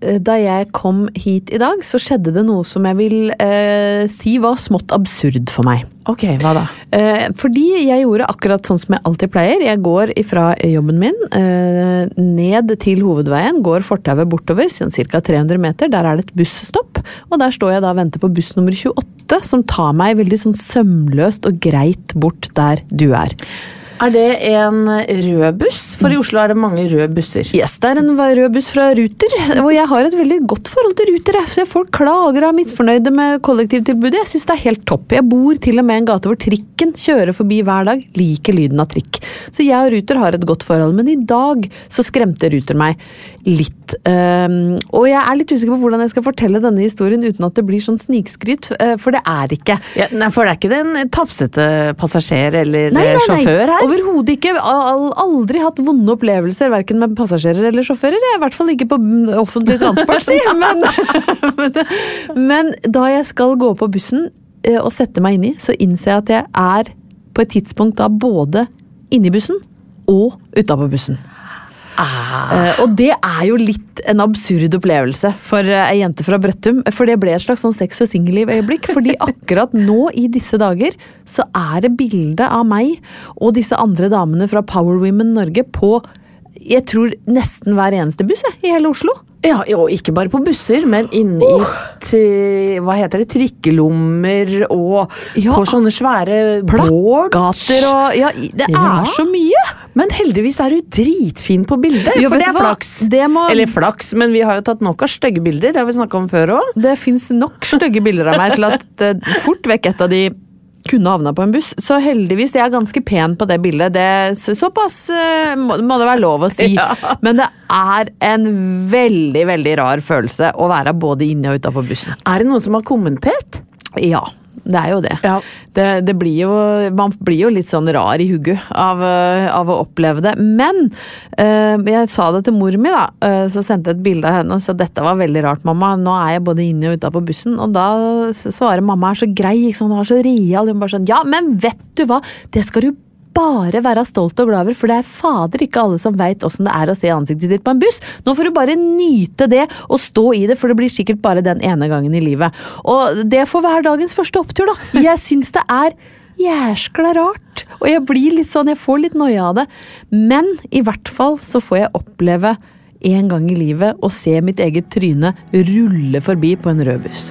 da jeg kom hit i dag, så skjedde det noe som jeg vil eh, si var smått absurd for meg. Ok, hva da? Eh, fordi jeg gjorde akkurat sånn som jeg alltid pleier. Jeg går ifra jobben min eh, ned til hovedveien, går fortauet bortover, sånn ca. 300 meter. Der er det et busstopp, og der står jeg da og venter på buss nummer 28, som tar meg veldig sånn sømløst og greit bort der du er. Er det en rød buss? For i Oslo er det mange røde busser. Yes, det er en rød buss fra Ruter, og jeg har et veldig godt forhold til Ruter. Jeg ser folk klager og er misfornøyde med kollektivtilbudet. Jeg syns det er helt topp. Jeg bor til og med i en gate hvor trikken kjører forbi hver dag. Liker lyden av trikk. Så jeg og Ruter har et godt forhold, men i dag så skremte Ruter meg litt. Um, og jeg er litt usikker på hvordan jeg skal fortelle denne historien uten at det blir sånn snikskryt, uh, for det er ikke. Ja, nei, For det er ikke den tafsete passasjer eller Nei, nei, nei. sjåfør her? Overhodet ikke. Aldri hatt vonde opplevelser verken med passasjerer eller sjåfører. I hvert fall ikke på offentlig transport, si. Men, men, men da jeg skal gå på bussen eh, og sette meg inni, så innser jeg at jeg er på et tidspunkt da både inni bussen og utapå bussen. Ah. Uh, og det er jo litt en absurd opplevelse for uh, ei jente fra Brøttum. For det ble et slags sånn sex og singelliv-øyeblikk. fordi akkurat nå i disse dager så er det bilde av meg og disse andre damene fra Power Women Norge på jeg tror nesten hver eneste buss jeg, i hele Oslo. Ja, og ikke bare på busser, men inni oh. hva heter det, trikkelommer og Ja. på sånne svære. Plakater og Ja, det er så mye! Men heldigvis er du dritfin på bildet, Jo, for det er hva? flaks. Det må- Eller flaks, men vi har jo tatt nok av stygge bilder, det har vi snakka om før òg. Det fins nok stygge bilder av meg til at det fort vekk et av de kunne havna på en buss. Så heldigvis, jeg er ganske pen på det bildet. Det, så, såpass eh, må, må det være lov å si. Ja. Men det er en veldig, veldig rar følelse å være både inne og utapå bussen. Er det noen som har kommentert? Ja, det er jo det. Ja. Det, det blir jo, man blir jo litt sånn rar i hugget av, eh, av å oppleve det. Men eh, jeg sa det til mor mi, da. eh, så sendte jeg et bilde av henne og sa dette var veldig rart, mamma. Nå er jeg både inne og ute på bussen. Og da svarer mamma er så grei, ikke sant? hun er så real. Hun bare sånn ja, men vet du hva, det skal du bare være stolt og glad over, for det er fader ikke alle som veit åssen det er å se ansiktet ditt på en buss. Nå får du bare nyte det og stå i det, for det blir sikkert bare den ene gangen i livet. Og det får være dagens første opptur, da. Jeg syns det er jæskla rart. Og jeg blir litt sånn, jeg får litt noia av det. Men i hvert fall så får jeg oppleve en gang i livet å se mitt eget tryne rulle forbi på en rød buss.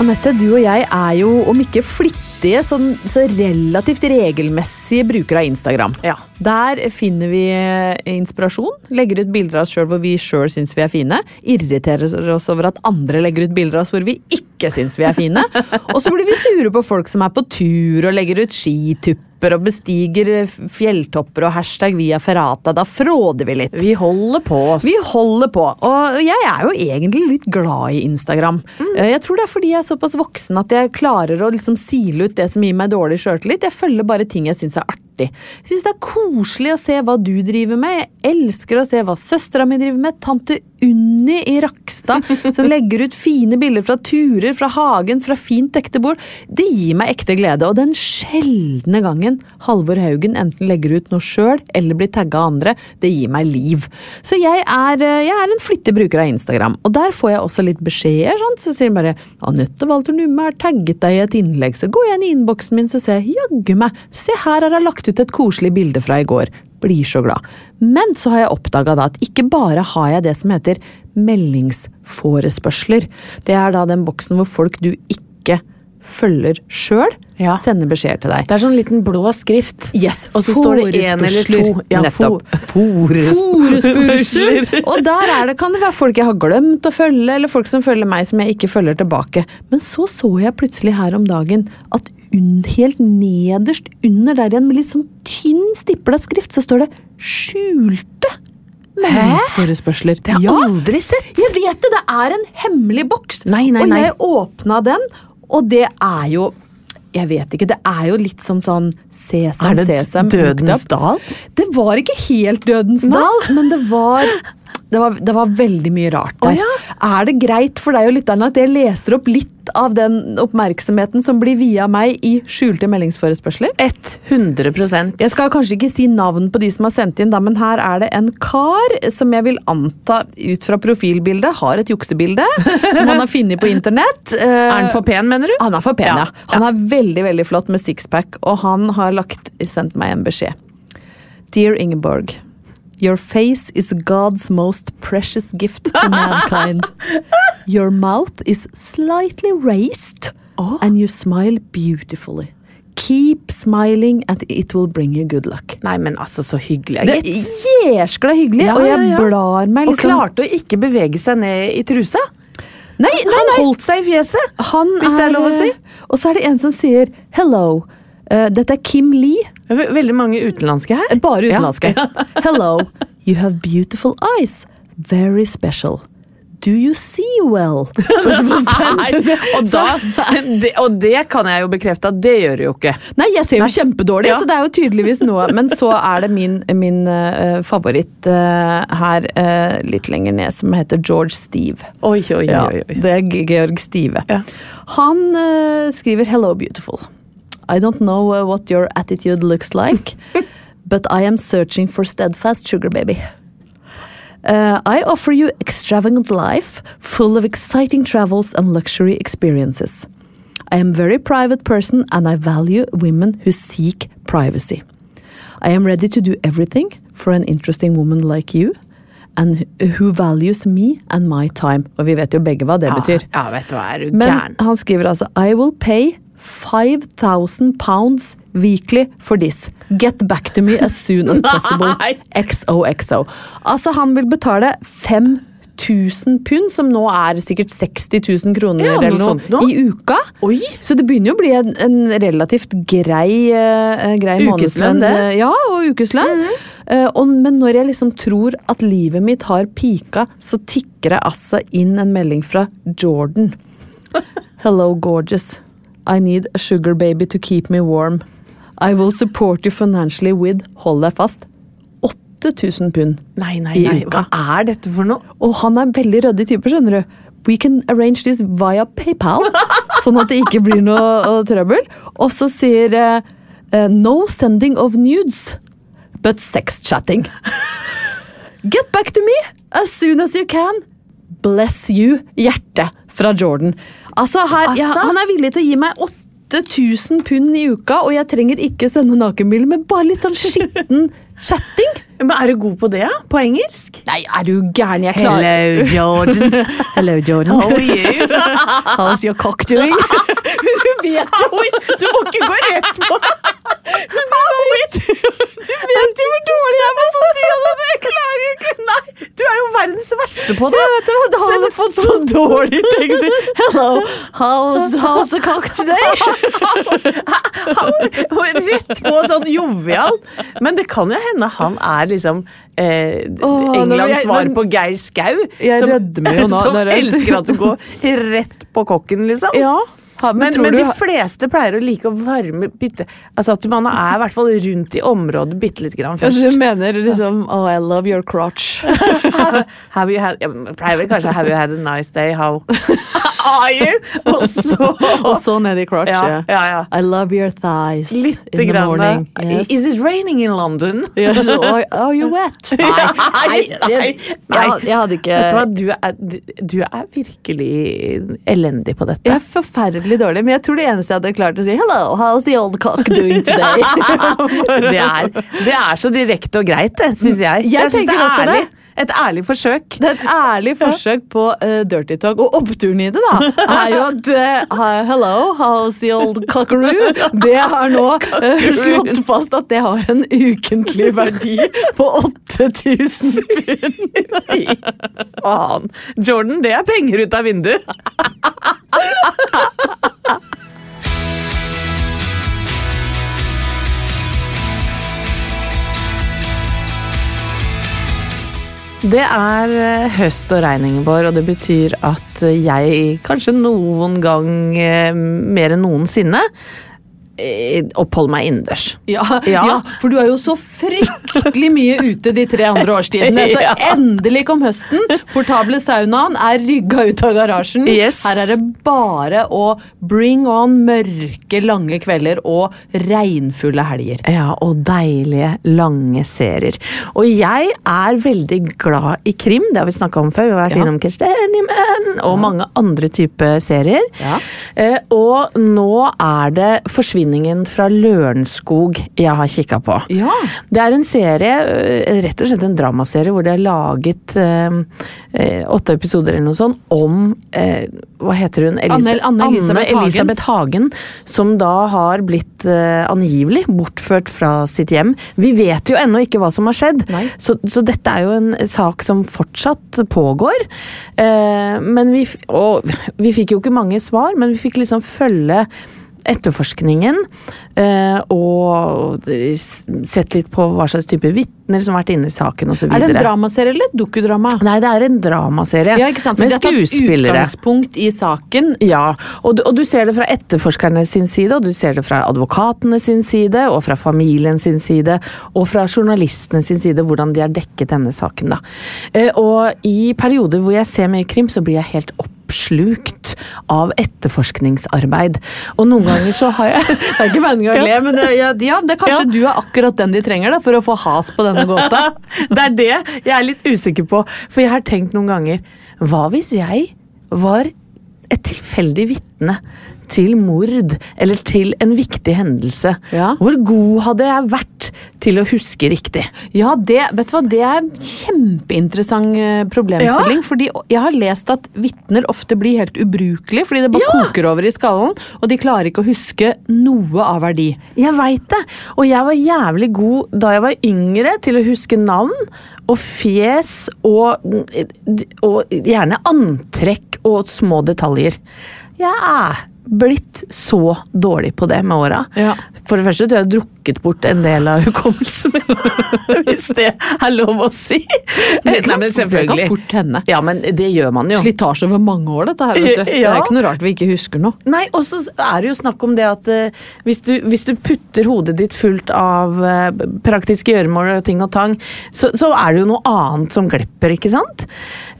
Anette, du og jeg er jo, om ikke flittige, sånn, så relativt regelmessige brukere av Instagram. Ja. Der finner vi eh, inspirasjon, legger ut bilder av oss sjøl hvor vi sjøl syns vi er fine. Irriterer oss over at andre legger ut bilder av oss hvor vi ikke ikke syns vi er fine. Og så blir vi sure på folk som er på tur og legger ut skitupper og bestiger fjelltopper og hashtag via ferrata. Da fråder vi litt. Vi holder på. Vi holder på. Og jeg er jo egentlig litt glad i Instagram. Mm. Jeg tror det er fordi jeg er såpass voksen at jeg klarer å liksom sile ut det som gir meg dårlig sjøltillit. Jeg følger bare ting jeg syns er artig. Jeg syns det er koselig å se hva du driver med. Jeg elsker å se hva søstera mi driver med. Tante Unni i Rakstad som legger ut fine bilder fra turer, fra hagen, fra fint dekte bord. Det gir meg ekte glede. Og den sjeldne gangen Halvor Haugen enten legger ut noe sjøl eller blir tagga av andre, det gir meg liv. Så jeg er, eh, jeg er en flittig bruker av Instagram, og der får jeg også litt beskjeder. sånn, Så sier de bare 'Anette Walter Numme har tagget deg i et innlegg', så går jeg inn i innboksen min så ser jeg jaggu meg, se her har jeg lagt ut et koselig bilde fra i går. Blir så glad. Men så har jeg oppdaga at ikke bare har jeg det som heter meldingsforespørsler. Det er da den boksen hvor folk du ikke følger sjøl, Ja. sender beskjeder til deg. Det er sånn liten blå skrift. Yes, Og så står det én eller to. forespørsler. Ja, Nettopp. fo- Og der er det, kan det være folk jeg har glemt å følge, eller folk som følger meg som jeg ikke følger tilbake. Men så så jeg plutselig her om dagen at helt nederst under der igjen, med litt sånn tynn stipla skrift, så står det 'skjulte' meldingsforespørsler. Det har jeg aldri sett. Jeg vet det! Det er en hemmelig boks. Nei, nei, og jeg åpna den, og det er jo jeg vet ikke, Det er jo litt som sånn sesam, sesam. Er det sesam. Dødens dal? Det var ikke helt Dødens dal, men det var, det var, det var veldig mye rart der. Oh, ja. Er det greit for deg og lytterne at jeg leser opp litt av den oppmerksomheten som blir via meg i skjulte meldingsforespørsler? 100% Jeg skal kanskje ikke si navn på de som har sendt inn, da, men her er det en kar som jeg vil anta ut fra profilbildet har et juksebilde som han har funnet på internett. Eh, Er han for pen, mener du? Han er for pen, ja. Ja, Han er veldig veldig flott med sixpack, og han har lagt, sendt meg en beskjed. Dear Ingeborg. Your face is God's most precious gift to mankind. Your mouth is slightly raised, and you smile beautifully. Keep smiling, and it will bring you good luck. Nei, men altså, så hyggelig. Det er jæskla hyggelig, Ja, og jeg ja, ja. blar meg liksom Og klarte å ikke bevege seg ned i trusa. Nei, nei, Han holdt seg i fjeset. Han Hvis det er lov å si. Og så er det en som sier 'hello'. Eh, dette er Kim Lee. Er Veldig mange utenlandske her. Bare Ja. utenlandske. Hello. You have beautiful eyes. Very special. Do you see well? Og, da, det, og det kan jeg jo bekrefte at det gjør det jo ikke. Nei, jeg ser jo kjempedårlig, Ja. så det er jo tydeligvis noe. Men så er det min, min uh, favoritt uh, her uh, litt lenger ned, som heter George Steve. Oi, oi, Ja, oi. Ja, det er Georg Stive. Ja. Han skriver 'Hello, beautiful'. I don't know uh, what your attitude looks like, but I am searching for steadfast sugar baby. Uh, I offer you extravagant life, full of exciting travels and luxury experiences. I am very private person and I value women who seek privacy. I am ready to do everything for an interesting woman like you, and who values me and my time. Og vi vet jo begge hva det betyr. Ja, vet du hva, er du Men han skriver altså I will pay 5000 pounds weekly for this. Get back to me as soon as possible. XOXO. Altså, han vil betale 5000 pund, som nå er sikkert 60 000 kroner Ja, noe eller noe, sånt i uka. Oi! Så det begynner jo å bli en, en relativt grei, uh, grei månedslønn. eh, Ja, og ukeslønn. Eh, og, men når jeg liksom tror at livet mitt har pika, så tikker det altså inn en melding fra Jordan. Hello, gorgeous. I need a sugar baby to keep me warm. I will support you financially with, hold deg fast, 8000 pund. Nei, nei, I nei. uka. Hva er dette for noe? Og han er en veldig ryddig type, skjønner du. We can arrange this via PayPal, sånn at det ikke blir noe uh, trøbbel. Og så sier eh, No sending of nudes, but sex chatting. Get back to me as soon as you can. Bless you, hjerte fra Jordan. Altså, her, ja? Han er villig til å gi meg 8000 pund i uka, og jeg trenger ikke sende nakenbilder, men bare litt sånn skitten chatting. Men Er du god på det. På engelsk? Nei, er du gæren? Jeg klarer Jordan. Hello, Jordan. How are you? How's your cock doing? Du vet jo Du må ikke gå rett på Du vet jo hvor dårlig jeg er på sånt! Jeg klarer jo ikke Nei, du er jo verdens verste på det. Jeg vet det, hadde fått så dårlig tekster. Hello, How's, how's the cock today? Han- Rett på sånn jovial. Men det kan jo hende han er liksom eh, Åh, Englands jeg- svar på Geir Skau. Jeg som- rødmer jo nå Som elsker at du går rett på kokken, liksom. Ja. Ha, Men, men du de fleste pleier å like å varme bitte Altså at man er i hvert fall rundt i området bitte lite grann Ja. Du mener liksom Oh, I love your crotch. have, have you had Jeg pleier vel kanskje Have you had a nice day? How are you? Og så Og så ned i crotch. Ja, ja. I love your thighs Litt in the morning. Yes. Is it raining in London? Yes, are, are you wet? Nei, nei, jeg, jeg, jeg hadde ikke Vet du er, du, er virkelig elendig på dette. Jeg er forferdelig dårlig, men jeg tror det eneste jeg hadde klart å si Hello, how's the old cock doing today? Det er, det er så direkte og greit, det, syns jeg. Jeg synes tenker også ærlig. det. Et ærlig forsøk. Det er et ærlig forsøk på uh, dirty talk, og oppturen i det da, er jo at uh, Hello, how's the old cockaroo? Det har nå uh, slått fast at det har en ukentlig verdi på 8000 pund. Fy faen. Jordan, det er penger ut av vinduet. Det er eh, høst og regn, Ingeborg, og det betyr at eh, jeg kanskje noen gang eh, mer enn noensinne eh, oppholder meg innendørs. Ja, Ja. ja. for du er jo så fryktelig mye ute de tre andre årstidene. Så Ja. endelig kom høsten. Portable saunaen er rygga ut av garasjen. Yes. Her er det bare å bring on mørke, lange kvelder og regnfulle helger. Ja, og deilige, lange serier. Og jeg er veldig glad i krim, det har vi snakka om før. Vi har vært innom Kristianimen og mange andre typer serier. Ja. Eh, og nå er det 'Forsvinningen fra Lørenskog' jeg har kikka på. Ja. Det er en serie, eh, rett og slett en dramaserie, hvor det er laget eh, eh, åtte episoder eller noe sånt om eh, Hva heter hun? Anne- Anne Elisabeth Hagen. Elisabeth Hagen. Som da har blitt eh, angivelig bortført fra sitt hjem. Vi vet jo ennå ikke hva som har skjedd, så, så dette er jo en sak som fortsatt pågår. Eh, men vi, og vi fikk jo ikke mange svar, men vi fikk liksom følge etterforskningen eh, og sett litt på hva slags type vitner som har vært inne i saken osv. Er det en dramaserie eller et dokudrama? Nei, det er en dramaserie Ja, ikke sant? Så med skuespillere. utgangspunkt i saken. Ja, og du, og du ser det fra etterforskerne sin side, og du ser det fra advokatene sin side, og fra familien sin side, og fra journalistene sin side, hvordan de har dekket denne saken. da. Eh, Og i perioder hvor jeg ser mye krim, så blir jeg helt oppslukt av etterforskningsarbeid. Og noen ganger så har jeg Det er ikke meningen å le, men det, ja, ja, det er kanskje Ja. du er akkurat den de trenger da, for å få has på denne gåta. Det er det jeg er litt usikker på. For jeg har tenkt noen ganger Hva hvis jeg var et tilfeldig vitne til mord eller til en viktig hendelse? Ja. Hvor god hadde jeg vært til å huske riktig? Ja, det, vet du hva, det er en kjempeinteressant problemstilling. problemstilling. Fordi jeg har lest at vitner ofte blir helt ubrukelige fordi det bare Ja. koker over i skallen, og de klarer ikke å huske noe av verdi. Jeg veit det! Og jeg var jævlig god da jeg var yngre til å huske navn og fjes og, og gjerne antrekk og små detaljer. Jeg er blitt så dårlig på det med åra. Ja. For det første tror jeg jeg har drukket bort en del av hukommelsen min. Hvis det er lov å si. Det kan, Nei, det kan fort hende. Ja, men det gjør man jo. Slitasje over mange år, dette her. vet du. Det er ikke noe rart vi ikke husker noe. Nei, og så er det jo snakk om det at uh, hvis, du, hvis du putter hodet ditt fullt av uh, praktiske gjøremål og ting og tang, så, så er det jo noe annet som glepper, ikke sant?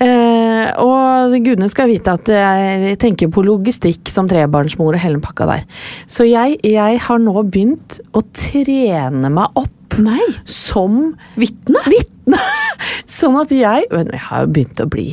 Uh, og gudene skal vite at jeg tenker på logistikk som trebarnsmor og hele den pakka der. Så jeg, jeg har nå begynt å trene meg opp Nei. som Vitne? vitne. sånn at jeg Men jeg har jo begynt å bli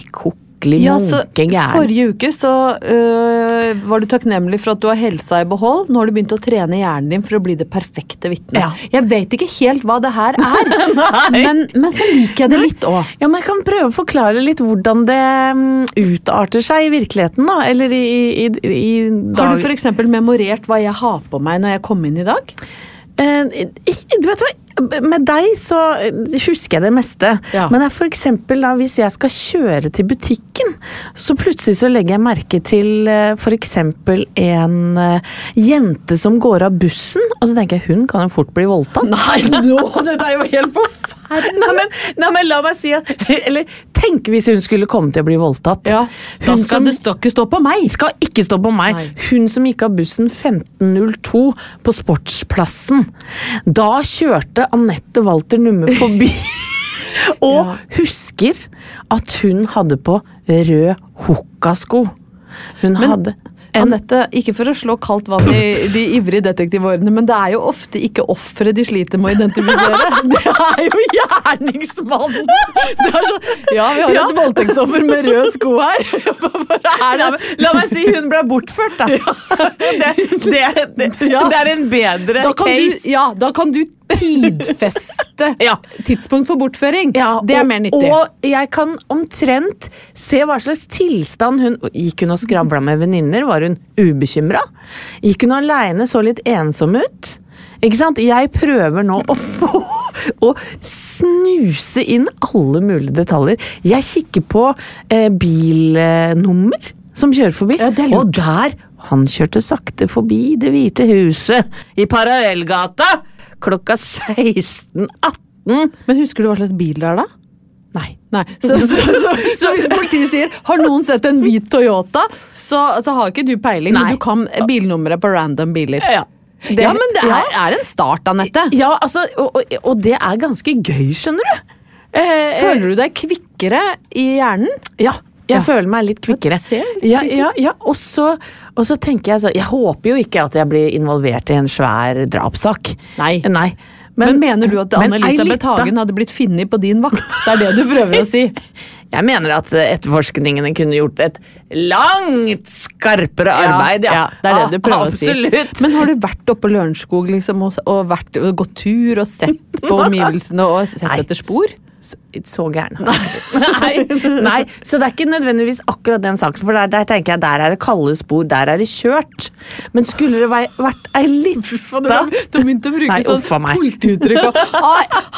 kokkelig Ja, så gæren. Forrige uke så øh, var du takknemlig for at du har helsa i behold. Nå har du begynt å trene hjernen din for å bli det perfekte vitnet. Ja. Jeg vet ikke helt hva det her er, men, men så liker jeg det litt òg. Ja, men Jeg kan prøve å forklare litt hvordan det mm, utarter seg i virkeligheten, da. Eller i, i, i Har dag. du f.eks. memorert hva jeg har på meg når jeg kom inn i dag? Eh, du vet hva, med deg så husker jeg det meste. Ja. Men for eksempel da, hvis jeg skal kjøre til butikken, så plutselig så legger jeg merke til f.eks. for eksempel en eh, jente som går av bussen, og så tenker jeg hun kan jo fort bli voldtatt. Nei, nå! Dette er jo helt forferdelig! Nei, men, nei, men la meg si at Eller tenk hvis hun skulle komme til å bli voldtatt. Ja, da skal som- det skal ikke stå på meg! skal ikke stå på meg. Nei. Hun som gikk av bussen 15.02 på Sportsplassen. Da kjørte Anette Walter Numme forbi. og Ja. husker at hun hadde på rød hukkasko. Hun hadde en Anette, ikke for å slå kaldt vann i de ivrige detektivårene, men det er jo ofte ikke offeret de sliter med å identifisere. Det er jo gjerningsmannen! Det er så, ja, vi har Ja. et voldtektsoffer med rød sko her. Er la, la meg si hun ble bortført, da. Det, det, det, det er en bedre case. du, ja, da kan du tidfeste Ja. tidspunkt for bortføring. Ja, det er og, mer nyttig. Og jeg kan omtrent se hva slags tilstand hun Gikk hun og skravla med venninner? Var hun ubekymra? Gikk hun aleine, så litt ensom ut? Ikke sant? Jeg prøver nå å få å snuse inn alle mulige detaljer. Jeg kikker på eh, bilnummer som kjører forbi, Ja, og der Han kjørte sakte forbi Det hvite huset i Parallellgata klokka 16.18. Men husker du hva slags bil det er, da? Nei. Nei, så, så, så, så hvis politiet sier 'har noen sett en hvit Toyota', så, så har ikke du peiling, Nei. men du kan bilnummeret på random biler. Ja. Det- ja, men det er, ja. er en start, Anette. Ja, altså, og, og, og det er ganske gøy, skjønner du. Eh, Føler du deg kvikkere i hjernen? Ja, jeg Ja. føler meg litt kvikkere. Ja, ja, ja. Og, så, og så tenker jeg så Jeg håper jo ikke at jeg blir involvert i en svær drapssak. Nei. Nei. Men, mener du at men Anne-Elisabeth Hagen hadde blitt funnet på din vakt? Det er det du prøver å si? Jeg mener at etterforskningene kunne gjort et langt skarpere arbeid. Ja, det er det du prøver å si. Absolutt. Men har du vært oppe på Lørenskog liksom, og, og, vært, og gått tur og sett på omgivelsene og sett etter spor? Så, gæren. Nei. nei, så det er ikke nødvendigvis akkurat den saken, for der, der tenker jeg der er det kalde spor, der er det kjørt. Men skulle det vært ei lita Du har begynt å bruke Nei, sånn politiuttrykk.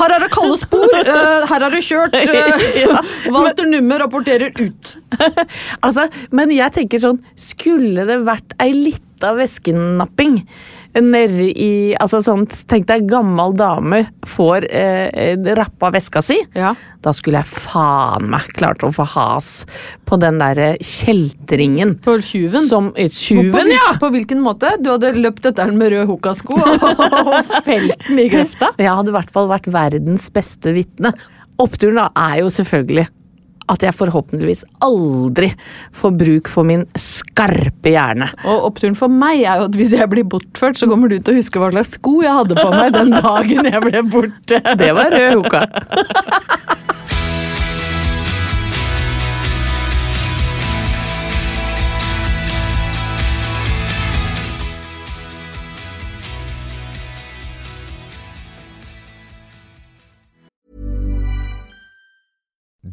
Her er det kalde spor, uh, her er det kjørt. Uh, Ja. Walter Numme rapporterer ut. Altså, men jeg tenker sånn, skulle det vært ei lita væskenapping nedi i Altså sånn, tenk deg gammel dame får eh, rappa veska si. Ja. Da skulle jeg faen meg klart å få has på den derre kjeltringen. På tjuven. Som tjuven på, ja! på hvilken måte? Du hadde løpt etter den med rød hukkasko og felt den i grøfta? Jeg hadde i hvert fall vært verdens beste vitne. Oppturen da er jo selvfølgelig at jeg forhåpentligvis aldri får bruk for min skarpe hjerne. Og oppturen for meg er jo at hvis jeg blir bortført, så kommer du til å huske hva slags sko jeg hadde på meg den dagen jeg ble borte. Det var rød hukka.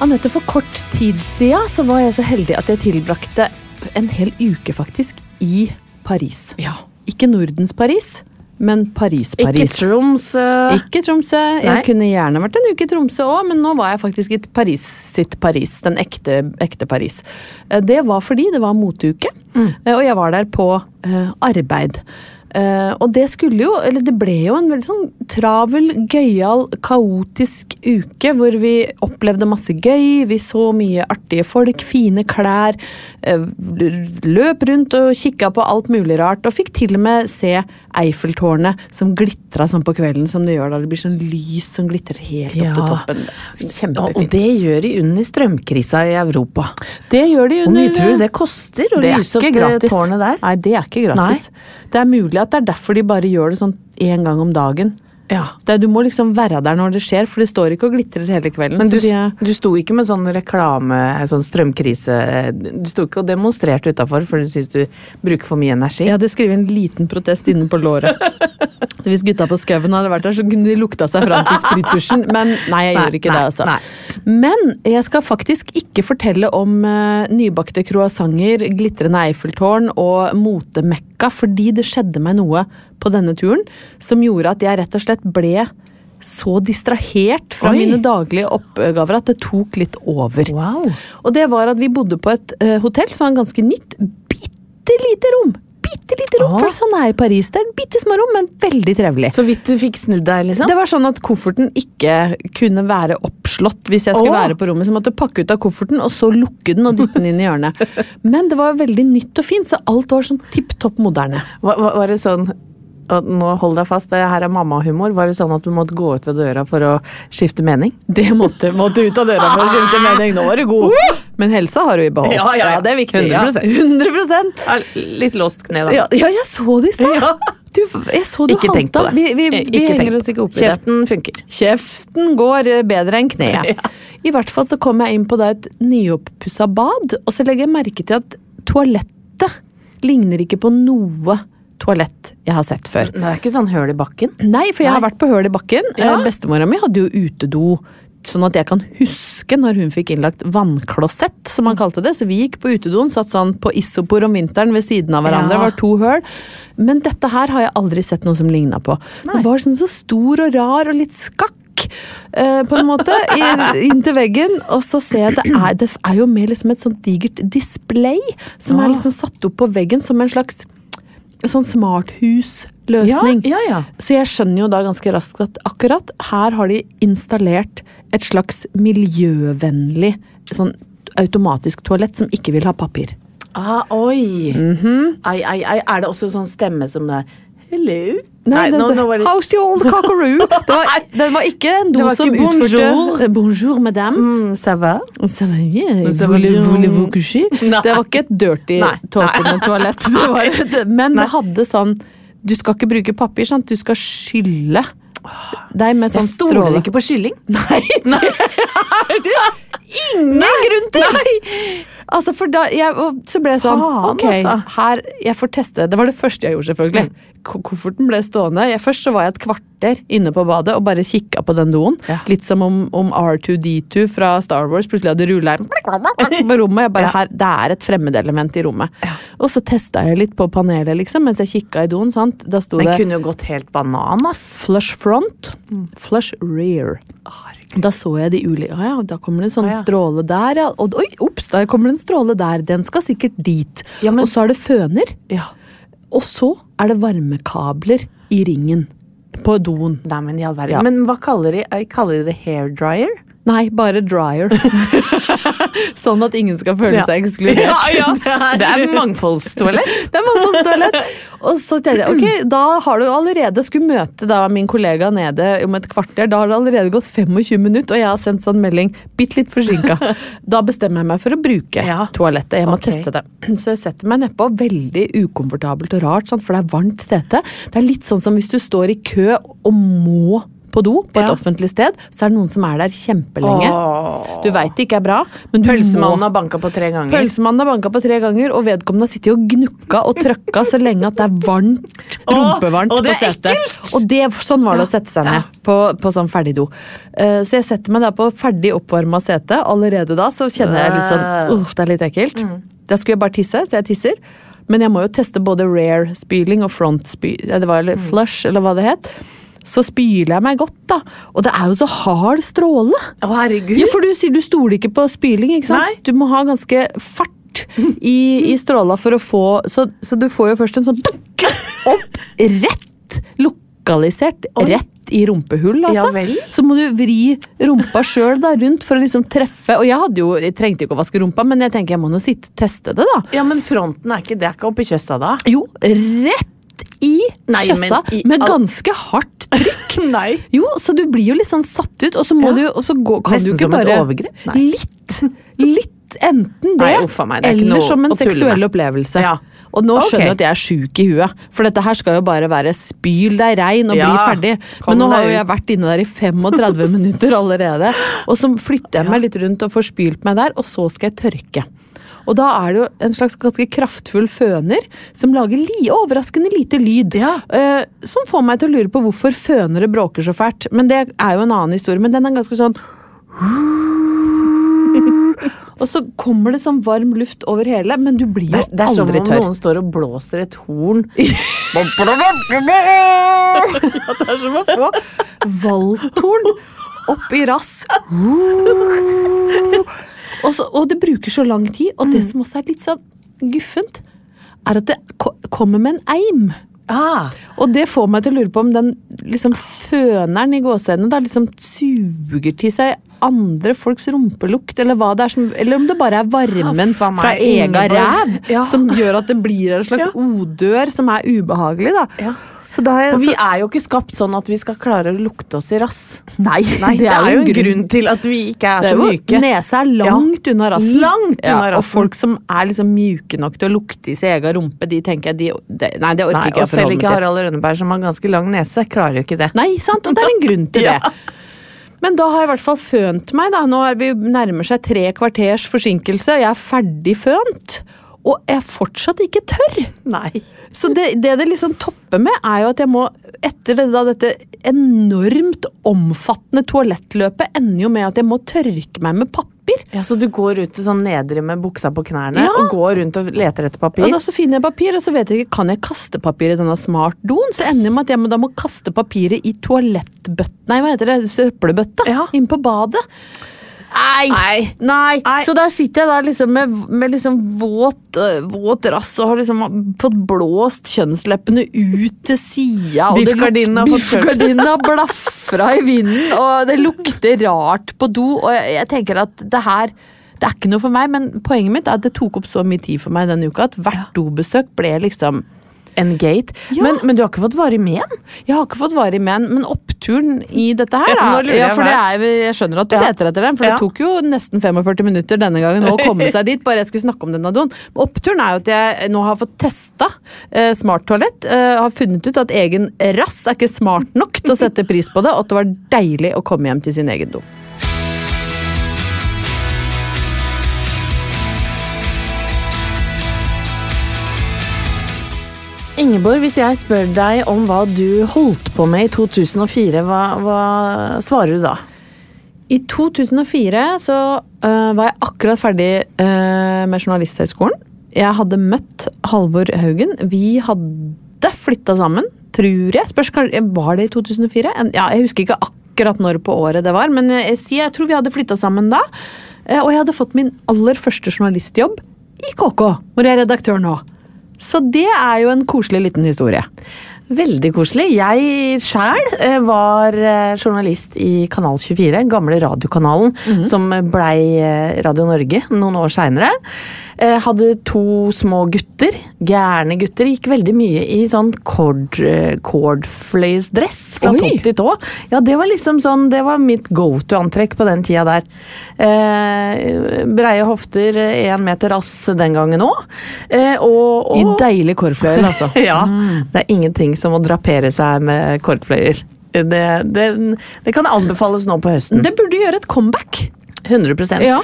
Anette, for kort tid siden så var jeg så heldig at jeg tilbrakte en hel uke faktisk i Paris. Ja. Ikke Nordens Paris, men Paris-Paris. Ikke Tromsø. Ikke Tromsø. Jeg kunne gjerne vært en uke i Tromsø òg, men nå var jeg faktisk i Paris sitt Paris. Den ekte, ekte Paris. Eh, Det var fordi det var moteuke, mm. og jeg var der på eh, arbeid. Eh, og det skulle jo, eller det ble jo en veldig sånn travel, gøyal, kaotisk uke hvor vi opplevde masse gøy, vi så mye artige folk, fine klær, løp rundt og kikka på alt mulig rart, og fikk til og med se Eiffeltårnet som glitra sånn på kvelden som det gjør da det blir sånn lys som glitrer helt opp til toppen. Og det gjør de under strømkrisa i Europa. Det gjør de Hvor under mye tror du det koster å det lyse opp det gratis. tårnet der? Nei, det er ikke gratis. Det er mulig at det er derfor de bare gjør det sånn én gang om dagen. Ja. Er, du må liksom være der når det skjer, for det står ikke og glitrer hele kvelden. Men du, er, du sto ikke med sånn reklame, sånn strømkrise Du sto ikke og demonstrerte utafor for du syns du bruker for mye energi? jeg hadde skrevet en liten protest inne på låret. så hvis gutta på skauen hadde vært der, så kunne de lukta seg fram til sprittusjen. Men nei, jeg Nei, gjør ikke nei, det, altså. nei. Men jeg skal faktisk ikke fortelle om uh, nybakte croissanter, glitrende Eiffeltårn og motemekka, fordi det skjedde meg noe på denne turen som gjorde at jeg rett og slett ble så distrahert fra Oi. mine daglige oppgaver at det tok litt over. Wow. Og det var at vi bodde på et uh, hotell som var en ganske nytt. Bitte lite rom! Bitte lite rom! For sånn er i Paris. Det er bitte små rom, men veldig trevlig. Så vidt du fikk snudd deg, liksom? Det var sånn at kofferten ikke kunne være oppslått hvis jeg skulle Åh. være på rommet. Så jeg måtte pakke ut av kofferten, og så lukke den og dytte den inn i hjørnet. Men det var veldig nytt og fint, så alt var sånn tipp topp moderne. Var, var, var det sånn og nå hold deg fast, det her er mammahumor. Var det sånn at du måtte gå ut av døra for å skifte mening? Det måtte, måtte ut av døra for å skifte mening. Nå var du god. Men helsa har du i behold. Ja, ja, ja. det er viktig. 100%. Ja, 100%. Ja, Litt låst kne, da. Ja, ja, jeg så det i stad! Du, jeg så du Ikke tenk på det. Vi, vi, vi henger oss ikke opp i det. Kjeften funker. Kjeften går eh, bedre enn kneet. I hvert fall så kom jeg inn på da et nyoppussa bad, og så legger jeg merke til at toalettet ligner ikke på noe toalett jeg har sett før. Det er ikke sånn høl i bakken? Nei, for jeg har vært på høl i bakken. Ja. Eh, Bestemora mi hadde jo utedo. Sånn at jeg kan huske når hun fikk innlagt vannklosett, som man kalte det. Så vi gikk på utedoen, satt sånn på isopor om vinteren ved siden av hverandre. Ja. Det var to høl. Men dette her har jeg aldri sett noe som ligna på. Den var sånn så stor og rar og litt skakk. eh, på en måte, inntil veggen. Og så ser jeg at det er, det er jo mer liksom et sånt digert display som er liksom satt opp på veggen som en slags sånn smarthusløsning. Ja, ja, ja. Så jeg skjønner jo da ganske raskt at akkurat her har de installert et slags miljøvennlig sånn automatisk toalett som ikke vil ha papir. Ah, oi! Mhm. ai, ai, ai. Er det også sånn stemme som det er Hello? Nei, den no, no, no, How's the old cockaroo? Det var, den var ikke en do som utførte bonjour. Bonjour, madame. mm, Ça va? Ça va bien. Ça Voulez- bien. voulez-vous coucher? Nei. Det var ikke et dirty, Nei. toalett. Det var, men Nei. det hadde sånn Du skal ikke bruke papir, sant? du skal skylle deg med sånn Jeg sånn stoler stråle. ikke på kylling. Nei, Nei. ingen grunn til! Altså, for da, jeg, og så ble jeg sånn Faen, Ok, altså. her, jeg får teste. Det var det første jeg gjorde, selvfølgelig. Mm. Kofferten ble stående. Jeg, først så var jeg et kvarter inne på badet og bare kikka på den doen. Ja. Litt som om, om R2D2 fra Star Wars plutselig hadde rulla på rommet. Jeg bare, Ja. her, det er et fremmedelement i rommet. Og så testa jeg litt på panelet, liksom, mens jeg kikka i doen. sant? Da sto Den det kunne jo gått helt banan, ass. Flush front, flush rear. Da så jeg de ulike Å ja, da kommer det en sånn Ja, ja. stråle der, ja. Og oi, ops, der kommer det en stråle der. Den skal sikkert dit. Ja, men- Og så er det føner. Ja. Og så er det varmekabler i ringen. På doen. Nei, men i all verden. Ja. Men hva kaller de, kaller de det hair dryer? Nei, bare dryer. Sånn at ingen skal føle seg ekskludert. Ja, ja. Det er mangfoldstoalett. Det er mangfoldstoalett. Og så tenkte jeg, ok, da har du allerede skulle møte da min kollega nede om et kvarter. Da har det allerede gått 25 minutter, og jeg har sendt sånn melding bitte litt forsinka. Da bestemmer jeg meg for å bruke Ja. toalettet. Jeg må okay. teste det. Så jeg setter meg nedpå. Veldig ukomfortabelt og rart, sant? for det er varmt sete. Det er litt sånn som hvis du står i kø og må på do på et Ja. offentlig sted, så er det noen som er der kjempelenge. Åh. Du veit det ikke er bra, men du Pølsemannen må har banka på tre ganger. Pølsemannen har banka på tre ganger, og vedkommende har sittet og gnukka og trøkka så lenge at det er varmt, rumpevarmt på setet. ekkelt! Og det, sånn var det å sette seg ned på, på sånn ferdigdo. Uh, så jeg setter meg da på ferdig oppvarma sete. Allerede da så kjenner jeg litt sånn uh, Det er litt ekkelt. Da skulle jeg bare tisse, så jeg tisser. Men jeg må jo teste både rare spyling og front spy... ja, Det var eller flush, eller hva det het. Så spyler jeg meg godt, da. Og det er jo så hard stråle. Å, herregud. Ja, for du sier du stoler ikke på spyling, ikke sant? Nei. Du må ha ganske fart i, i stråla for å få så, så du får jo først en sånn opp rett lokalisert rett i rumpehull, altså. Ja vel. Så må du vri rumpa sjøl rundt for å liksom treffe. Og jeg jo, jeg trengte ikke å vaske rumpa, men jeg tenker jeg må nå sitte teste det, da. Ja, men fronten er ikke det er ikke oppi kjøssa da? Jo, rett i Nei, kjøssa i med ganske hardt trykk. Nei. Jo, så du blir jo litt sånn satt ut, og så må Ja. du og så gå, kan Nesten du ikke bare. Litt. Litt enten det, Nei, meg, det er eller som en seksuell opplevelse. Ja. Og nå skjønner jeg okay. at jeg er sjuk i huet, for dette her skal jo bare være spyl deg rein og Ja, bli ferdig. Men nå har jo jeg vært inne der i 35 minutter allerede, og så flytter jeg meg litt rundt og får spylt meg der, og så skal jeg tørke. Og da er det jo en slags ganske kraftfull føner som lager li overraskende lite lyd. Ja. Uh, som får meg til å lure på hvorfor fønere bråker så fælt. Men det er jo en annen historie. Men den er ganske sånn Og så kommer det sånn varm luft over hele, men du blir jo Det er, det er som om noen står og blåser et horn. Det er som å få valthorn opp i rass. Og, så, og det bruker så lang tid, og det som også er litt sånn guffent, er at det kommer med en eim. Ah, Og det får meg til å lure på om den liksom føneren i gåsehendene da liksom suger til seg andre folks rumpelukt, eller hva det er som Eller om det bare er varmen Huff fra Ingeborg. ræv Ja. som gjør at det blir en slags odør som er ubehagelig, da. Ja. Så da har jeg for vi er jo ikke skapt sånn at vi skal klare å lukte oss i rass. Nei, Nei, det, er jo en grunn til at vi ikke er, er så myke. Nesa er langt unna rassen. Langt unna rassen. Og folk som er liksom mjuke nok til å lukte i sin egen rumpe, de tenker jeg de, de Nei, det orker Nei, ikke jeg selv forholde meg ikke. Harald Rønneberg, som har ganske lang nese, klarer jo ikke det. Nei, sant, og det er en grunn til Ja. det. Men da har jeg i hvert fall fønt meg, da. Nå er vi nærmer seg tre kvarters forsinkelse, og jeg er ferdig fønt. Og jeg er fortsatt ikke tørr! Nei. Så det det, det liksom topper med, er jo at jeg må, etter det, da, dette enormt omfattende toalettløpet, ender jo med at jeg må tørke meg med papir. Ja, Så du går ut sånn nedre med buksa på knærne Ja. og går rundt og leter etter papir? Og da så finner jeg papir, og så vet jeg ikke, kan jeg kaste papir i denne smartdoen? Så ender det med at jeg må, da må kaste papiret i toalettbøtta, nei hva heter det, søppelbøtta, Ja. inn på badet. Nei. Nei. Nei. Så der sitter jeg der liksom med, med liksom våt, våt rass og har liksom fått blåst kjønnsleppene ut til sida. og det luk- Biffgardinen har fått kjørt. Biffgardinen har blafra i vinden, og det lukter rart på do. Og jeg, jeg tenker at det her det er ikke noe for meg, men poenget mitt er at det tok opp så mye tid for meg denne uka at hvert dobesøk ble liksom En gate. Ja. Men, men du har ikke fått varig men? Jeg har ikke fått varig men, men oppturen i dette her, da. Ja, for det er, jeg skjønner at du leter etter den, for det tok jo nesten 45 minutter denne gangen å komme seg dit, bare jeg skulle snakke om denne adon. Oppturen er jo at jeg nå har fått testa eh, smarttoalett. Eh, har funnet ut at egen rass er ikke smart nok til å sette pris på det, og at det var deilig å komme hjem til sin egen do. Ingeborg, hvis jeg spør deg om hva du holdt på med i 2004, hva, hva svarer du da? I 2004 så uh, var jeg akkurat ferdig uh, med Journalisthøgskolen. Jeg hadde møtt Halvor Haugen. Vi hadde flytta sammen, tror jeg. Spørs Var det i 2004? Ja, jeg husker ikke akkurat når på året det var, men jeg, jeg tror vi hadde flytta sammen da. Uh, Og jeg hadde fått min aller første journalistjobb i KK, hvor jeg er redaktør nå. Så det er jo en koselig liten historie. Veldig koselig. Jeg sjæl eh, var eh, journalist i Kanal 24, gamle radiokanalen som blei eh, Radio Norge noen år seinere. Hadde to små gutter, gærne gutter. Gikk veldig mye i sånn cord, cordfløyelsdress fra topp til tå. Ja, det var liksom sånn, det var mitt go to-antrekk på den tida der. Breie hofter, én meter rass den gangen òg. Og, og, I deilig cordfløyel, altså. ja. Det er ingenting som å drapere seg med korkfløyer. Det, det, det kan anbefales nå på høsten. Det burde gjøre et comeback. 100% Ja.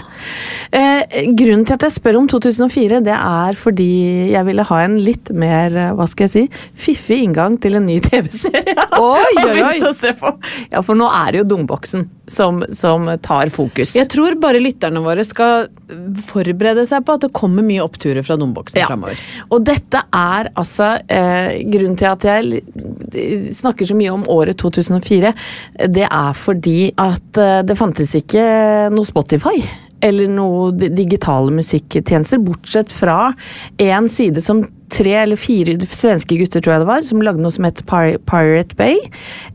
eh, Grunnen til at jeg spør om 2004, det er fordi jeg ville ha en litt mer, eh, hva skal jeg si, fiffig inngang til en ny TV-serie. Ja, for nå er det jo Dumboksen som, som tar fokus. Jeg tror bare lytterne våre skal forberede seg på at det kommer mye oppturer fra Domboksen Ja. framover. Og dette er altså eh, Grunnen til at jeg snakker så mye om året 2004, det er fordi at eh, det fantes ikke noe Spotify. Eller noe digitale musikktjenester, bortsett fra en side som tre eller fire svenske gutter, tror jeg det var, som lagde noe som het Pir Pirate Bay.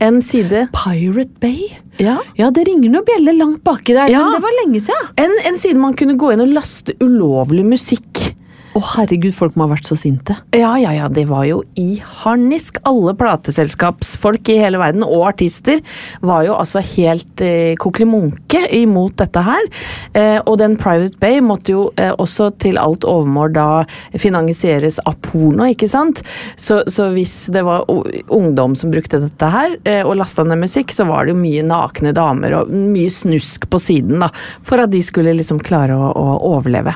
En side Pirate Bay? Ja. Ja, det ringer noen bjeller langt baki der, Ja. men det var lenge siden. En, en side man kunne gå inn og laste ulovlig musikk. Å herregud, folk må ha vært så sinte. Ja, ja, ja, det var jo i harnisk. Alle plateselskapsfolk i hele verden, og artister, var jo altså helt eh, kokelimunke imot dette her. Eh, og den Private Bay måtte jo eh, også til alt overmål da finansieres av porno, ikke sant? Så, så hvis det var ungdom som brukte dette her, eh, og lasta ned musikk, så var det jo mye nakne damer og mye snusk på siden, da, for at de skulle liksom klare å, å overleve.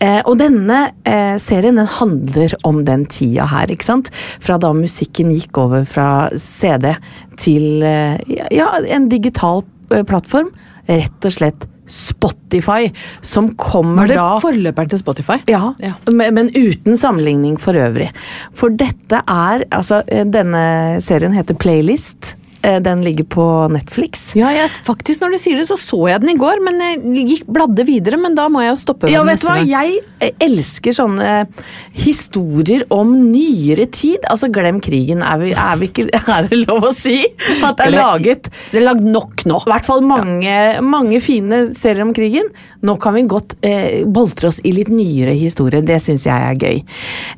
Eh, og denne eh, serien den handler om den tida her, ikke sant? Fra da musikken gikk over fra CD til eh, ja, en digital eh, plattform. Rett og slett Spotify, som kommer da Var det forløperen til Spotify? ja, Ja. men men uten sammenligning for øvrig. For dette er Altså, eh, denne serien heter Playlist. Eh, Den ligger på Netflix. Ja, jeg, faktisk når du sier det, så så jeg den i går, men jeg gikk, bladde videre. Men da må jeg jo stoppe. Ja, vet du hva? Jeg eh, elsker sånne historier om nyere tid. Altså, glem krigen. Er, vi, er, vi ikke, er det lov å si? At det er laget Det er lagd nok nå. I hvert fall mange, mange fine serier om krigen. Nå kan vi godt eh, boltre oss i litt nyere historie. Det syns jeg er gøy.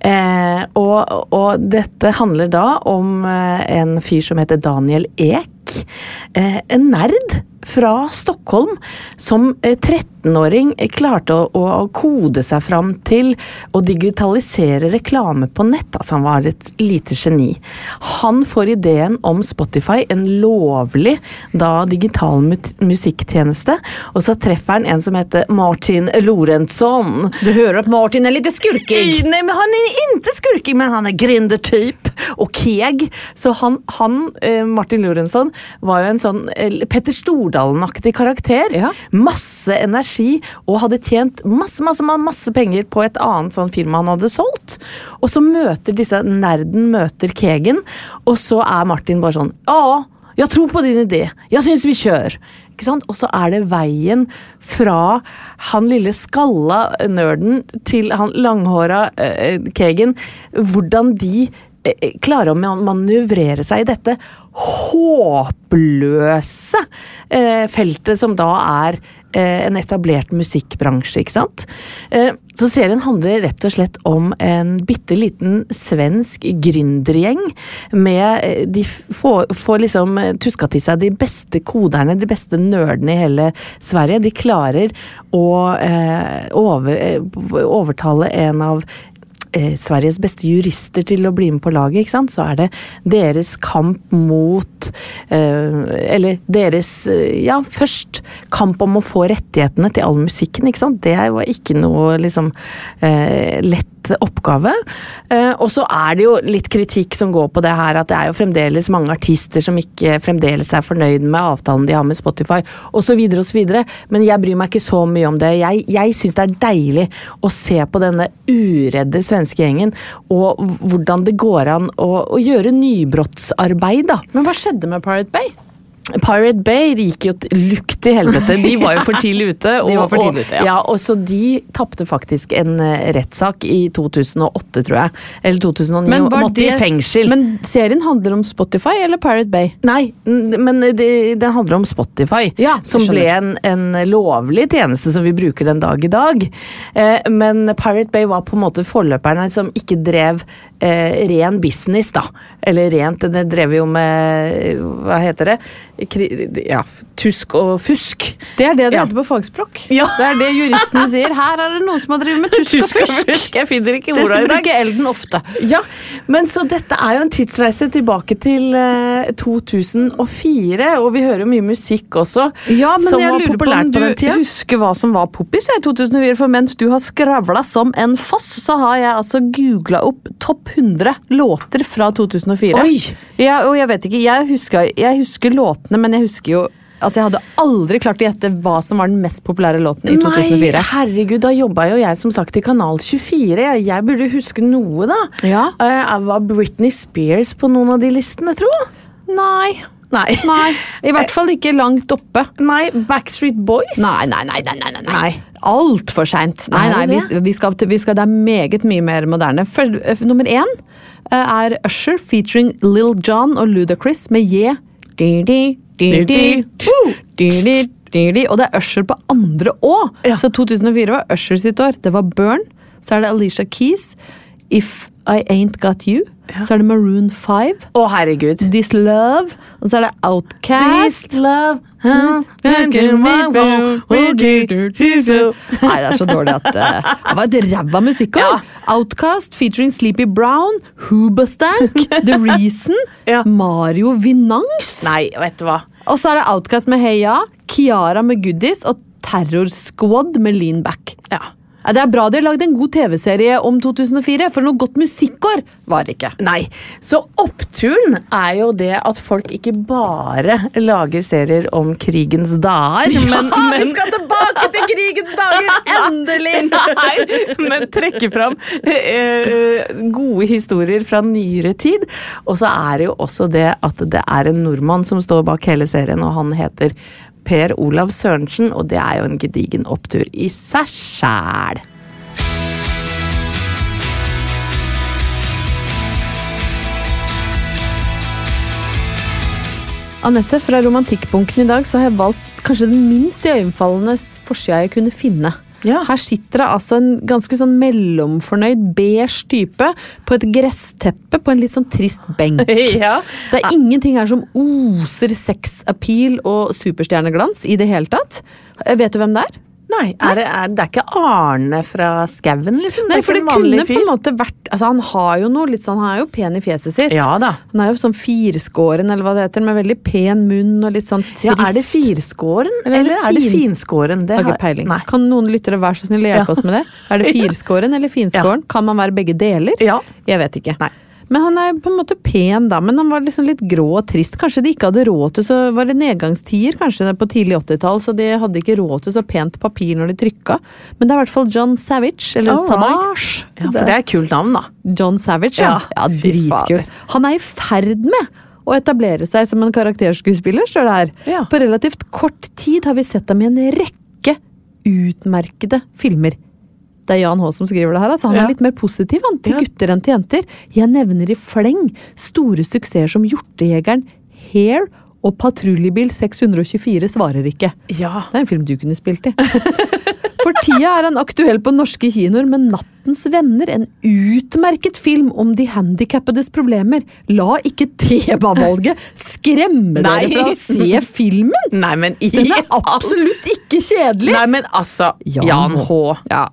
Eh, og, og dette handler da om eh, en fyr som heter Daniel Ek. Eh, en nerd fra Stockholm som eh, 13-åring klarte å, å kode seg fram til å digitalisere reklame på nett. Altså han var et lite geni. Han får ideen om Spotify, en lovlig da digital musikktjeneste, og så treffer han en som heter Martin Lorentzon. Du hører at Martin er litt skurkig. Nei, men han er ikke skurkig, men han er gründertype og keg. Så han, han eh, Martin Lorentzon, var jo en sånn eh, Petter Stordalen-aktig karakter. Ja. Masse energi, og hadde tjent masse, masse, masse penger på et annet sånn firma han hadde solgt. Og så møter disse nerden møter kegen, og så er Martin bare sånn Ja, jeg tror på din idé. Jeg syns vi kjører. Ikke sant? Og så er det veien fra han lille skalla nerden til han langhåra eh, kegen. Hvordan de eh, klarer å manøvrere seg i dette håpløse eh, feltet som da er eh, en etablert musikkbransje, ikke sant? Eh, så serien handler rett og slett om en bitte liten svensk gründergjeng med eh, De får, får liksom eh, tuska til seg de beste koderne, de beste nerdene i hele Sverige. De klarer å eh, over, eh, overtale en av eh, Sveriges beste jurister til å bli med på laget, så er det deres kamp mot eh, Eller deres eh, Ja, først kamp om å få rettighetene til all musikken, ikke sant. Det var ikke noe liksom eh, lett oppgave. Eh, og så er det jo litt kritikk som går på det her, at det er jo fremdeles mange artister som ikke fremdeles er fornøyd med avtalen de har med Spotify, osv., osv. Men jeg bryr meg ikke så mye om det. Jeg, jeg syns det er deilig å se på denne uredde svenske gjengen, og hvordan det går an å, å gjøre nybrottsarbeid, da. Men hva skjedde med Pirate Bay? Pirate Bay de gikk jo lukt til helvete. De var jo for tidlig ute. Og, De var for tidlig ute, ja. ja. og så de tapte faktisk en eh, rettssak i 2008, tror jeg. Eller 2009. Men og var måtte i fengsel. Men serien handler om Spotify eller Pirate Bay? Nei, men det, det handler om Spotify, Ja, som ble en, en lovlig tjeneste som vi bruker den dag i dag. Eh, men Pirate Bay var på en måte forløperne som ikke drev eh, ren business, da. Eller rent, det drev jo med Hva heter det? Ja, tusk og fusk. Det er det det Ja. heter på fagspråk. Ja. Det er det juristene sier. Her er det noen som har drevet med tusk, og fusk. Jeg finner ikke Det orda i dag. bruker Elden ofte. Ja, men så dette er jo en tidsreise tilbake til eh, 2004, og vi hører mye musikk også, Ja, men som jeg var lurer på på, du den tida. husker hva som var poppis i 2004, for mens du har skravla som en foss, så har jeg altså googla opp topp 100 låter fra 2004. Oi! Ja, og jeg vet ikke, jeg husker, jeg husker låtene, men jeg husker jo Altså, Jeg hadde aldri klart å gjette hva som var den mest populære låten i 2004. Nei, herregud, da jobba jo jeg som sagt i Kanal 24. Jeg, jeg burde huske noe, da. Ja. Uh, var Britney Spears på noen av de listene, tro? Nei. Nei. Nei. I hvert fall ikke langt oppe. Nei, Backstreet Boys? Nei, nei, nei. nei, nei, nei. Nei. Altfor seint. Nei, nei, vi, vi, skal, vi skal, det er meget mye mer moderne. For, eh, nummer én eh, er Usher featuring Lil Jon og Ludacris med Je. Og det er Usher på andre òg! Så 2004 var Usher sitt år. Det var Burn. Så er det Alicia Keys. If I Ain't Got You. Så er det Maroon 5. Å, herregud. This Love. Og så er det Outcast. This love huh? Nei, det er så dårlig at uh, Det var et ræva musikkår. Outcast featuring Sleepy Brown, Hoobastank, The Reason, Ja. Mario Vinangs. Nei, vet du hva. Og så er det Outcast med Heia, Kiara med Goodies og Terror Squad med Lean Back. Ja. Det er bra de har lagd en god TV-serie om 2004, for noe godt musikkår var det ikke. Nei. Så oppturen er jo det at folk ikke bare lager serier om krigens dager. ja, men, men, tilbake til krigens dager! Endelig! Nei, men trekke fram eh, gode historier fra nyere tid. Og så er det jo også det at det er en nordmann som står bak hele serien, og han heter Per Olav Sørensen, og det er jo en gedigen opptur i seg sjæl. Anette, fra romantikkbunken i dag så har jeg valgt kanskje den minst iøynefallende forsida jeg kunne finne. Ja. Her sitter det altså en ganske sånn mellomfornøyd beige type på et gressteppe på en litt sånn trist benk. Ja. Det er ingenting her som oser sexappeal og superstjerneglans i det hele tatt. Vet du hvem det er? Nei, er det, er, det er ikke Arne fra skauen, liksom? Nei, for det kunne på en måte vært altså Han har jo noe litt sånn, han er jo pen i fjeset sitt. Ja da. Han er jo sånn firskåren, eller hva det heter, med veldig pen munn og litt sånn trist. Ja, Er det firskåren, Eller eller, er det fin- finskåren? Det Har ikke peiling. Nei. Kan noen lyttere være så snill å hjelpe Ja. oss med det? Er det firskåren eller finskåren? Kan man være begge deler? Ja. Jeg vet ikke. Nei. Men han er på en måte pen, da. Men han var liksom litt grå og trist. Kanskje de ikke hadde råd til så var det nedgangstider kanskje på tidlig 80-tall, så de hadde ikke råd til så pent papir når de trykka. Men det er i hvert fall John Savage, eller oh, Savage. Ja, for det er et kult navn, da. John Savage, ja. Ja, ja dritkult. Han er i ferd med å etablere seg som en karakterskuespiller, står det her. Ja. På relativt kort tid har vi sett ham i en rekke utmerkede filmer. Det er Jan H. som skriver det her. Altså, han Ja. er litt mer positiv han, til Ja. gutter enn til jenter. Jeg nevner i fleng store suksesser som Hjortejegeren, Hair og Patruljebil 624 svarer ikke. Ja. Det er en film du kunne spilt i. For tida er han aktuell på norske kinoer med Nattens venner, en utmerket film om de handikappedes problemer. La ikke temavalget skremme dere fra å se filmen! Nei, men i Den er absolutt ikke kjedelig! Nei, men altså Jan, H. Ja.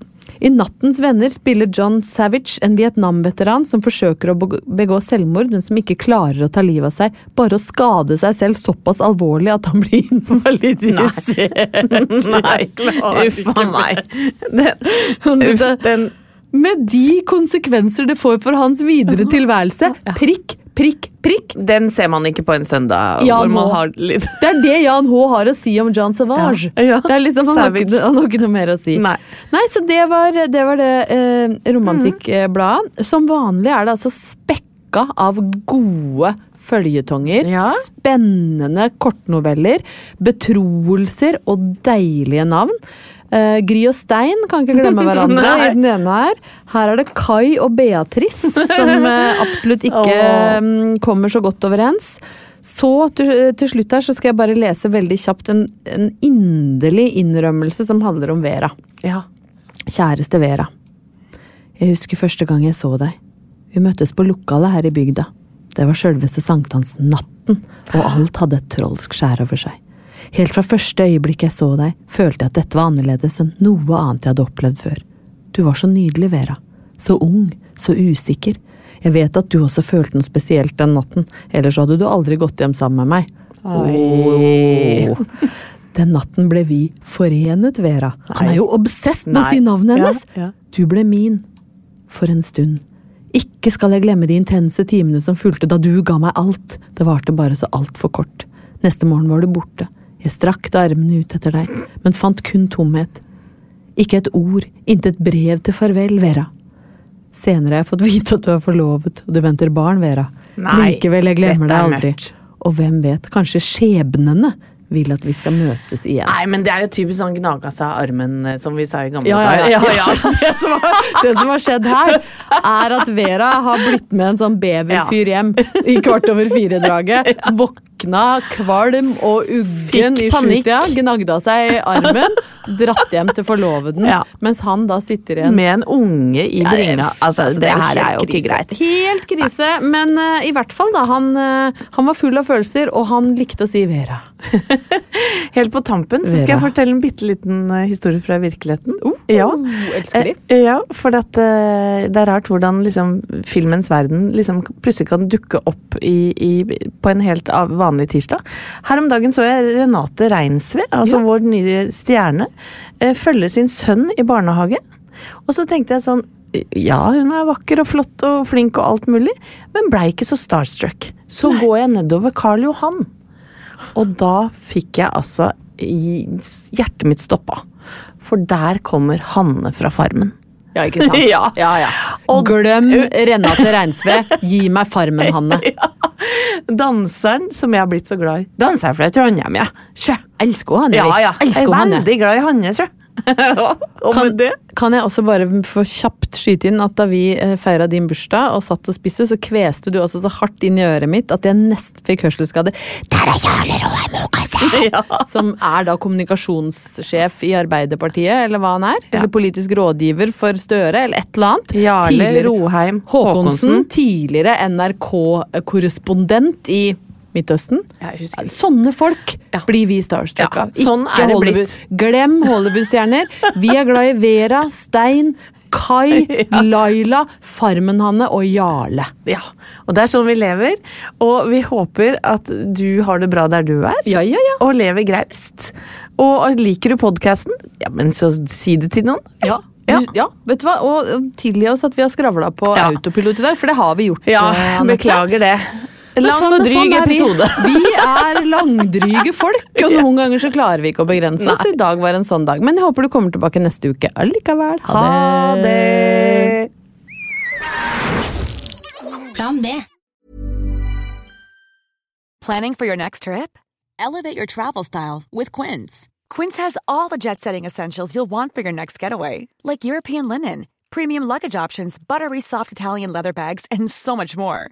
I Nattens venner spiller John Savage en Vietnam-veteran som forsøker å begå selvmord, men som ikke klarer å ta livet av seg. Bare å skade seg selv såpass alvorlig at han blir invalidisert. Nei, uff meg. Den, uff, Uff, den Med de konsekvenser det får for hans videre tilværelse. Prikk, prikk, prikk. Den ser man ikke på en søndag. Jan hvor man har litt Det er det Jan H. har å si om John Savage. Ja, ja. Det er liksom, han, har ikke, han har ikke noe mer å si. Nei. Nei, så det var det, var det eh, romantikkbladet. Som vanlig er det altså spekka av gode Følgetonger, Ja. spennende kortnoveller, betroelser og deilige navn. Eh, Gry og Stein kan ikke glemme hverandre i den ene her. Her er det Kai og Beatrice, som uh, absolutt ikke mm, kommer så godt overens. Så til, til slutt her så skal jeg bare lese veldig kjapt en, en inderlig innrømmelse som handler om Vera. Ja. Kjæreste Vera. Jeg husker første gang jeg så deg. Vi møttes på lokalet her i bygda. Det var sjølveste sankthansnatten, og alt hadde et trolsk skjær over seg. Helt fra første øyeblikk jeg så deg, følte jeg at dette var annerledes enn noe annet jeg hadde opplevd før. Du var så nydelig, Vera. Så ung, så usikker. Jeg vet at du også følte noe spesielt den natten, ellers hadde du aldri gått hjem sammen med meg. Åh. Den natten ble vi forenet, Vera. Han er jo obsess med å si navnet Ja, hennes! ja. Du ble min. For en stund. Ikke skal jeg glemme de intense timene som fulgte da du ga meg alt. Det varte bare så altfor kort. Neste morgen var du borte. Jeg strakte armene ut etter deg, men fant kun tomhet. Ikke et ord, intet brev til farvel, Vera. Senere har jeg fått vite at du er forlovet, og du venter barn, Vera. Nei, Likevel, jeg glemmer er deg aldri. mørkt. Og hvem vet, kanskje skjebnene vil at vi skal møtes igjen. Nei, men det er jo typisk sånn gnaga seg av armen, eh, som vi sa i gamle Ja, ja, ja. ja. Det, som har, det som har skjedd her, er at Vera har blitt med en sånn beverfyr hjem i kvart over fire-draget. Våkna kvalm og uggen i sjutida, gnagde av seg armen, dratt hjem til forloveden, Ja. mens han da sitter igjen Med en unge i bringa. Altså, det det her er jo ikke greit. Helt krise, men uh, i hvert fall da, han, uh, han var full av følelser, og han likte å si Vera. Helt på tampen så skal Vera. jeg fortelle en bitte liten uh, historie fra virkeligheten. ja. elsker de. Ja, for at, det er rart hvordan liksom, filmens verden liksom, plutselig kan dukke opp i, i, på en helt av- vanlig tirsdag. Her om dagen så jeg Renate Reinsve, altså Ja. vår nye stjerne, eh, følge sin sønn i barnehage. Og så tenkte jeg sånn ja, hun er vakker og flott og flink og alt mulig, men blei ikke så starstruck. Så går jeg nedover Karl Johan, og da fikk jeg altså Hjertet mitt stoppa. For der kommer Hanne fra Farmen. Ja, ikke sant? Ja. ja, ja. Og- Glem Renate Reinsve, gi meg Farmen, Hanne. Danseren som jeg har blitt så glad i. Danseren fra Trondheim, ja. Sjø. Elsker hun, Hanne. Ja, ja. Jeg Elsker er jeg. Veldig glad i Hanne, sjø. Og Kan, med det kan jeg også bare få kjapt skyte inn at da vi eh, feira din bursdag og satt og spiste, så kveste du altså så hardt inn i øret mitt at jeg nesten fikk hørselsskader. Er Mokase! Som er da kommunikasjonssjef i Arbeiderpartiet, eller hva han er. Ja. Eller politisk rådgiver for Støre, eller et eller annet. Jarle Tidligere- Roheim Håkonsen, tidligere NRK-korrespondent i Midtøsten. Sånne folk Ja. blir vi starstruck Ja, sånn Ikke er Hollywood. Glem Hollywood-stjerner. Vi er glad i Vera, Stein, Kai, Laila, Farmen-Hanne og Jarle. Ja, og det er sånn vi lever. Og vi håper at du har det bra der du er. Ja, ja, ja. Og lever graust. Og liker du podkasten, ja, men så si det til noen. Ja. Ja. ja, vet du hva? Og tilgi oss at vi har skravla på Ja. autopilot i dag, for det har vi gjort. Ja, eh, beklager det. Lang sånn- og dryg sånn vi. episode. Vi er langdryge folk, og noen ganger så klarer vi ikke å begrense oss. I dag var en sånn dag. Men jeg håper du kommer tilbake neste uke allikevel. Ha det! Plan B. Planning for your next trip? Elevate your travel style with Quince. Quince has all the jet setting essentials you'll want for your next getaway, like European linen, premium luggage options, buttery soft Italian leather bags, and so much more.